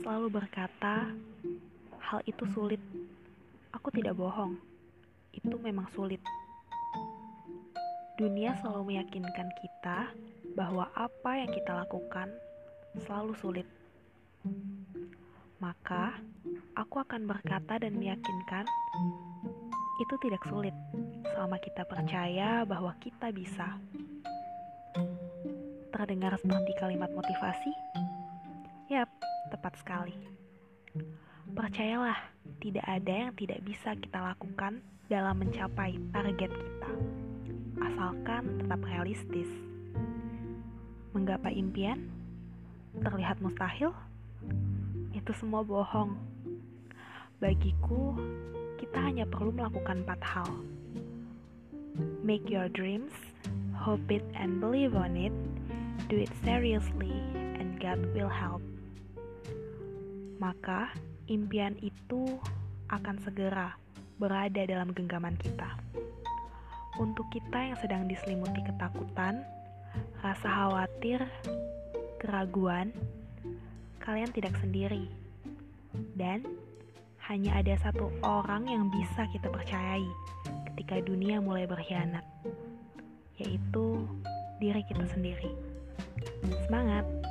selalu berkata, "Hal itu sulit." Aku tidak bohong, itu memang sulit. Dunia selalu meyakinkan kita bahwa apa yang kita lakukan selalu sulit. Maka, aku akan berkata dan meyakinkan itu tidak sulit selama kita percaya bahwa kita bisa. Terdengar seperti kalimat motivasi? Yap, tepat sekali. Percayalah, tidak ada yang tidak bisa kita lakukan dalam mencapai target kita, asalkan tetap realistis. Menggapai impian terlihat mustahil? Itu semua bohong. Bagiku, kita hanya perlu melakukan empat hal. Make your dreams, hope it and believe on it, do it seriously, and God will help. Maka, impian itu akan segera berada dalam genggaman kita. Untuk kita yang sedang diselimuti ketakutan, rasa khawatir, keraguan, kalian tidak sendiri. Dan hanya ada satu orang yang bisa kita percayai ketika dunia mulai berkhianat, yaitu diri kita sendiri. Semangat!